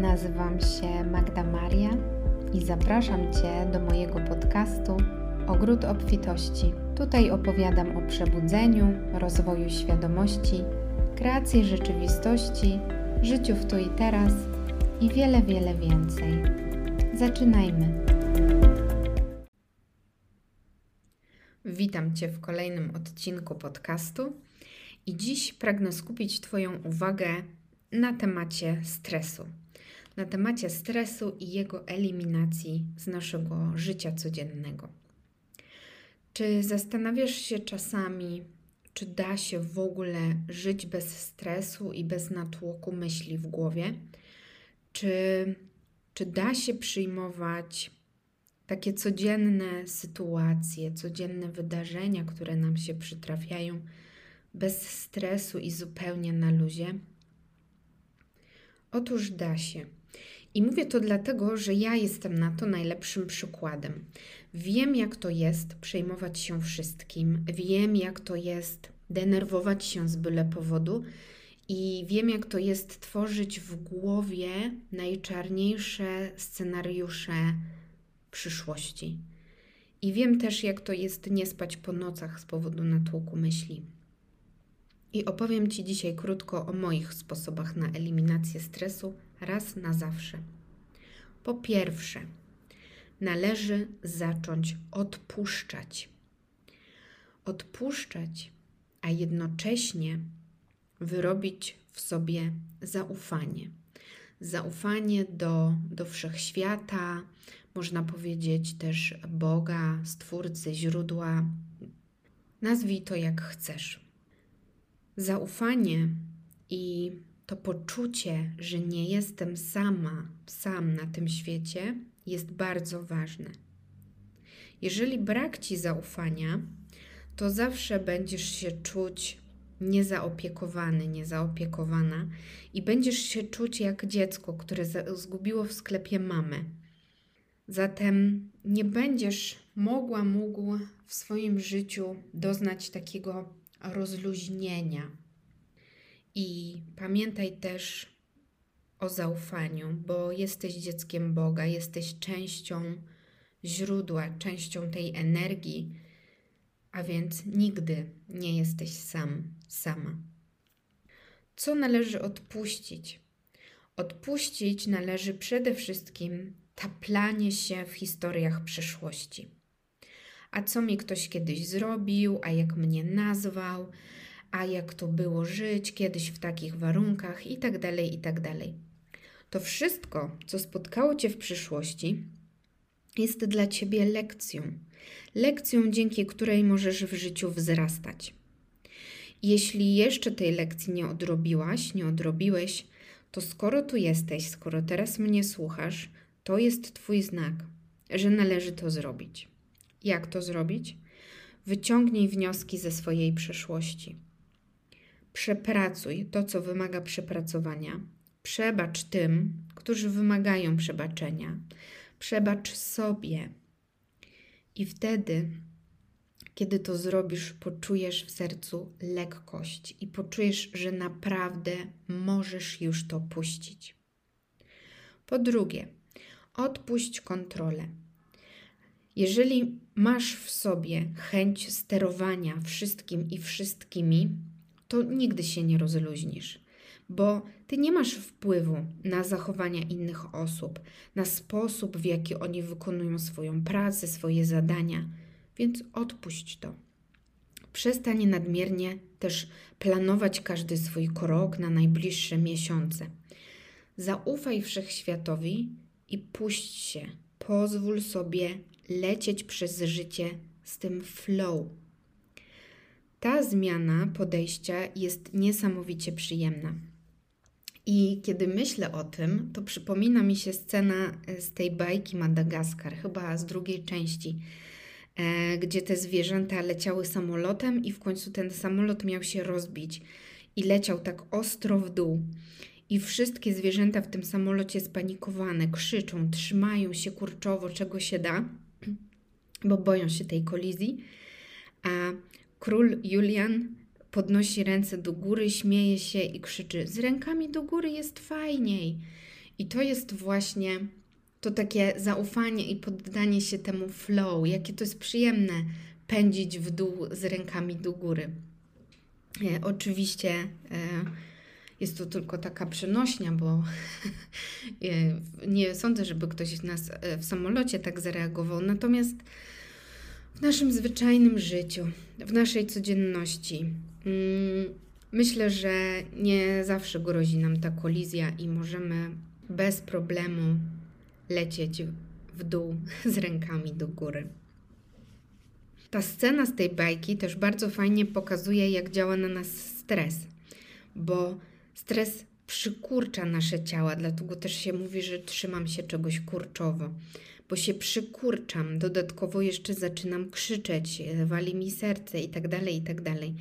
Nazywam się Magda Maria i zapraszam Cię do mojego podcastu Ogród Obfitości. Tutaj opowiadam o przebudzeniu, rozwoju świadomości, kreacji rzeczywistości, życiu w tu i teraz i wiele, wiele więcej. Zaczynajmy! Witam Cię w kolejnym odcinku podcastu i dziś pragnę skupić Twoją uwagę na temacie stresu. Na temacie stresu i jego eliminacji z naszego życia codziennego. Czy zastanawiasz się czasami, czy da się w ogóle żyć bez stresu i bez natłoku myśli w głowie? Czy, czy da się przyjmować takie codzienne sytuacje, codzienne wydarzenia, które nam się przytrafiają bez stresu i zupełnie na luzie? Otóż da się. I mówię to dlatego, że ja jestem na to najlepszym przykładem. Wiem, jak to jest przejmować się wszystkim, wiem, jak to jest denerwować się z byle powodu i wiem, jak to jest tworzyć w głowie najczarniejsze scenariusze przyszłości. I wiem też, jak to jest nie spać po nocach z powodu natłoku myśli. I opowiem Ci dzisiaj krótko o moich sposobach na eliminację stresu raz na zawsze. Po pierwsze, należy zacząć odpuszczać. Odpuszczać, a jednocześnie wyrobić w sobie zaufanie. Zaufanie do, do wszechświata, można powiedzieć też Boga, Stwórcy, źródła. Nazwij to jak chcesz. Zaufanie i to poczucie, że nie jestem sama, sam na tym świecie, jest bardzo ważne. Jeżeli brak ci zaufania, to zawsze będziesz się czuć niezaopiekowany, niezaopiekowana i będziesz się czuć jak dziecko, które zgubiło w sklepie mamę. Zatem nie będziesz mogła, mógł w swoim życiu doznać takiego rozluźnienia. I pamiętaj też o zaufaniu, bo jesteś dzieckiem Boga, jesteś częścią źródła, częścią tej energii, a więc nigdy nie jesteś sam, sama. Co należy odpuścić? Odpuścić należy przede wszystkim taplanie się w historiach przeszłości. A co mi ktoś kiedyś zrobił, a jak mnie nazwał, a jak to było żyć kiedyś w takich warunkach, i tak dalej, i tak. To wszystko, co spotkało Cię w przyszłości, jest dla Ciebie lekcją. Lekcją, dzięki której możesz w życiu wzrastać. Jeśli jeszcze tej lekcji nie odrobiłaś, nie odrobiłeś, to skoro tu jesteś, skoro teraz mnie słuchasz, to jest Twój znak, że należy to zrobić. Jak to zrobić? Wyciągnij wnioski ze swojej przeszłości. Przepracuj to, co wymaga przepracowania. Przebacz tym, którzy wymagają przebaczenia. Przebacz sobie. I wtedy, kiedy to zrobisz, poczujesz w sercu lekkość i poczujesz, że naprawdę możesz już to puścić. Po drugie, odpuść kontrolę. Jeżeli masz w sobie chęć sterowania wszystkim i wszystkimi, to nigdy się nie rozluźnisz, bo ty nie masz wpływu na zachowania innych osób, na sposób, w jaki oni wykonują swoją pracę, swoje zadania, więc odpuść to. Przestań nadmiernie też planować każdy swój krok na najbliższe miesiące. Zaufaj wszechświatowi i puść się. Pozwól sobie lecieć przez życie z tym flow, ta zmiana podejścia jest niesamowicie przyjemna. I kiedy myślę o tym, to przypomina mi się scena e, z tej bajki Madagaskar, chyba z drugiej części, e, gdzie te zwierzęta leciały samolotem i w końcu ten samolot miał się rozbić i leciał tak ostro w dół. I wszystkie zwierzęta w tym samolocie spanikowane, krzyczą, trzymają się kurczowo, czego się da, bo boją się tej kolizji. A Król Julian podnosi ręce do góry, śmieje się i krzyczy: Z rękami do góry jest fajniej. I to jest właśnie to takie zaufanie i poddanie się temu flow, jakie to jest przyjemne pędzić w dół z rękami do góry. E, oczywiście e, jest to tylko taka przenośnia, bo e, nie sądzę, żeby ktoś nas e, w samolocie tak zareagował. Natomiast w naszym zwyczajnym życiu, w naszej codzienności, mm, myślę, że nie zawsze grozi nam ta kolizja i możemy bez problemu lecieć w dół z rękami do góry. Ta scena z tej bajki też bardzo fajnie pokazuje, jak działa na nas stres, bo stres przykurcza nasze ciała, dlatego też się mówi, że trzymam się czegoś kurczowo, bo się przykurczam, dodatkowo jeszcze zaczynam krzyczeć, wali mi serce i tak dalej, i tak dalej.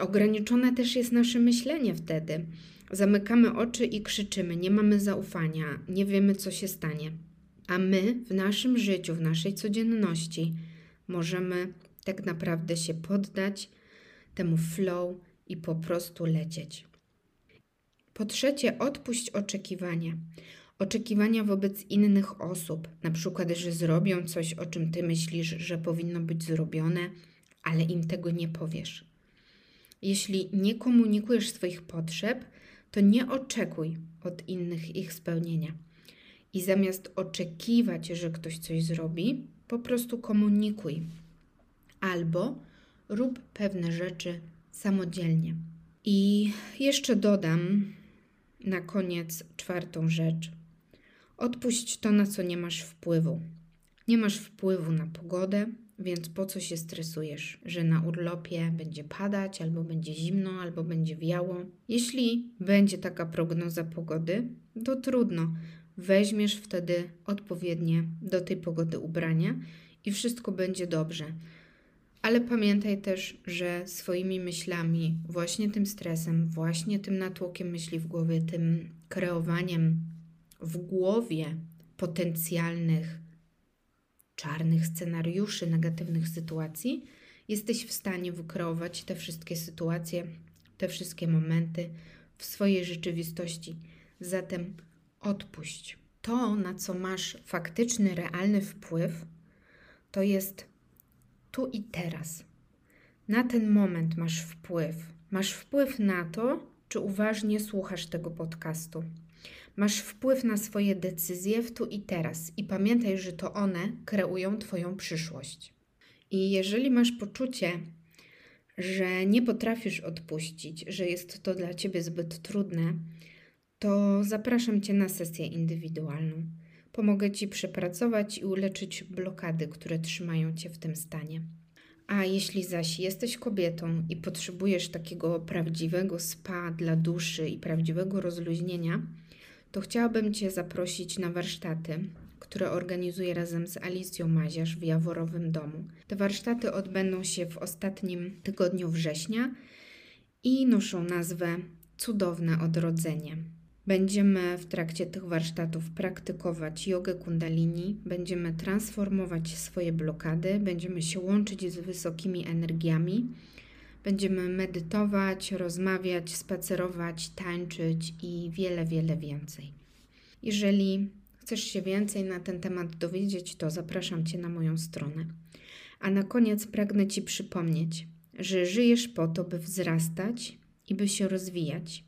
Ograniczone też jest nasze myślenie wtedy. Zamykamy oczy i krzyczymy, nie mamy zaufania, nie wiemy, co się stanie. A my w naszym życiu, w naszej codzienności możemy tak naprawdę się poddać temu flow i po prostu lecieć. Po trzecie, odpuść oczekiwania. Oczekiwania wobec innych osób, na przykład, że zrobią coś, o czym ty myślisz, że powinno być zrobione, ale im tego nie powiesz. Jeśli nie komunikujesz swoich potrzeb, to nie oczekuj od innych ich spełnienia. I zamiast oczekiwać, że ktoś coś zrobi, po prostu komunikuj. Albo rób pewne rzeczy samodzielnie. I jeszcze dodam na koniec czwartą rzecz. Odpuść to, na co nie masz wpływu. Nie masz wpływu na pogodę, więc po co się stresujesz, że na urlopie będzie padać, albo będzie zimno, albo będzie wiało? Jeśli będzie taka prognoza pogody, to trudno. Weźmiesz wtedy odpowiednie do tej pogody ubrania i wszystko będzie dobrze. Ale pamiętaj też, że swoimi myślami, właśnie tym stresem, właśnie tym natłokiem myśli w głowie, tym kreowaniem w głowie potencjalnych czarnych scenariuszy, negatywnych sytuacji, jesteś w stanie wykreować te wszystkie sytuacje, te wszystkie momenty w swojej rzeczywistości. Zatem odpuść. To, na co masz faktyczny, realny wpływ, to jest tu i teraz. Na ten moment masz wpływ. Masz wpływ na to, czy uważnie słuchasz tego podcastu. Masz wpływ na swoje decyzje w tu i teraz i pamiętaj, że to one kreują Twoją przyszłość. I jeżeli masz poczucie, że nie potrafisz odpuścić, że jest to dla Ciebie zbyt trudne, to zapraszam Cię na sesję indywidualną. Pomogę Ci przepracować i uleczyć blokady, które trzymają Cię w tym stanie. A jeśli zaś jesteś kobietą i potrzebujesz takiego prawdziwego spa dla duszy i prawdziwego rozluźnienia, to chciałabym Cię zaprosić na warsztaty, które organizuję razem z Alicją Maziarz w Jaworowym Domu. Te warsztaty odbędą się w ostatnim tygodniu września i noszą nazwę Cudowne Odrodzenie. Będziemy w trakcie tych warsztatów praktykować jogę kundalini, będziemy transformować swoje blokady, będziemy się łączyć z wysokimi energiami, będziemy medytować, rozmawiać, spacerować, tańczyć i wiele, wiele więcej. Jeżeli chcesz się więcej na ten temat dowiedzieć, to zapraszam Cię na moją stronę. A na koniec pragnę Ci przypomnieć, że żyjesz po to, by wzrastać i by się rozwijać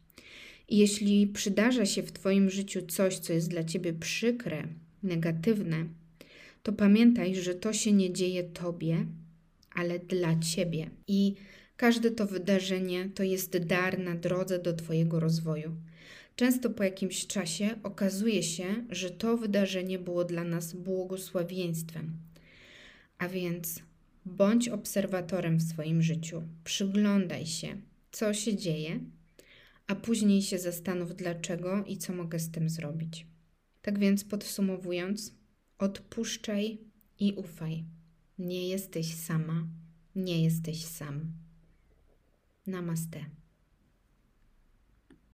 jeśli przydarza się w Twoim życiu coś, co jest dla Ciebie przykre, negatywne, to pamiętaj, że to się nie dzieje Tobie, ale dla Ciebie. I każde to wydarzenie to jest dar na drodze do Twojego rozwoju. Często po jakimś czasie okazuje się, że to wydarzenie było dla nas błogosławieństwem. A więc bądź obserwatorem w swoim życiu, przyglądaj się, co się dzieje a później się zastanów dlaczego i co mogę z tym zrobić. Tak więc podsumowując, odpuszczaj i ufaj. Nie jesteś sama, nie jesteś sam. Namaste.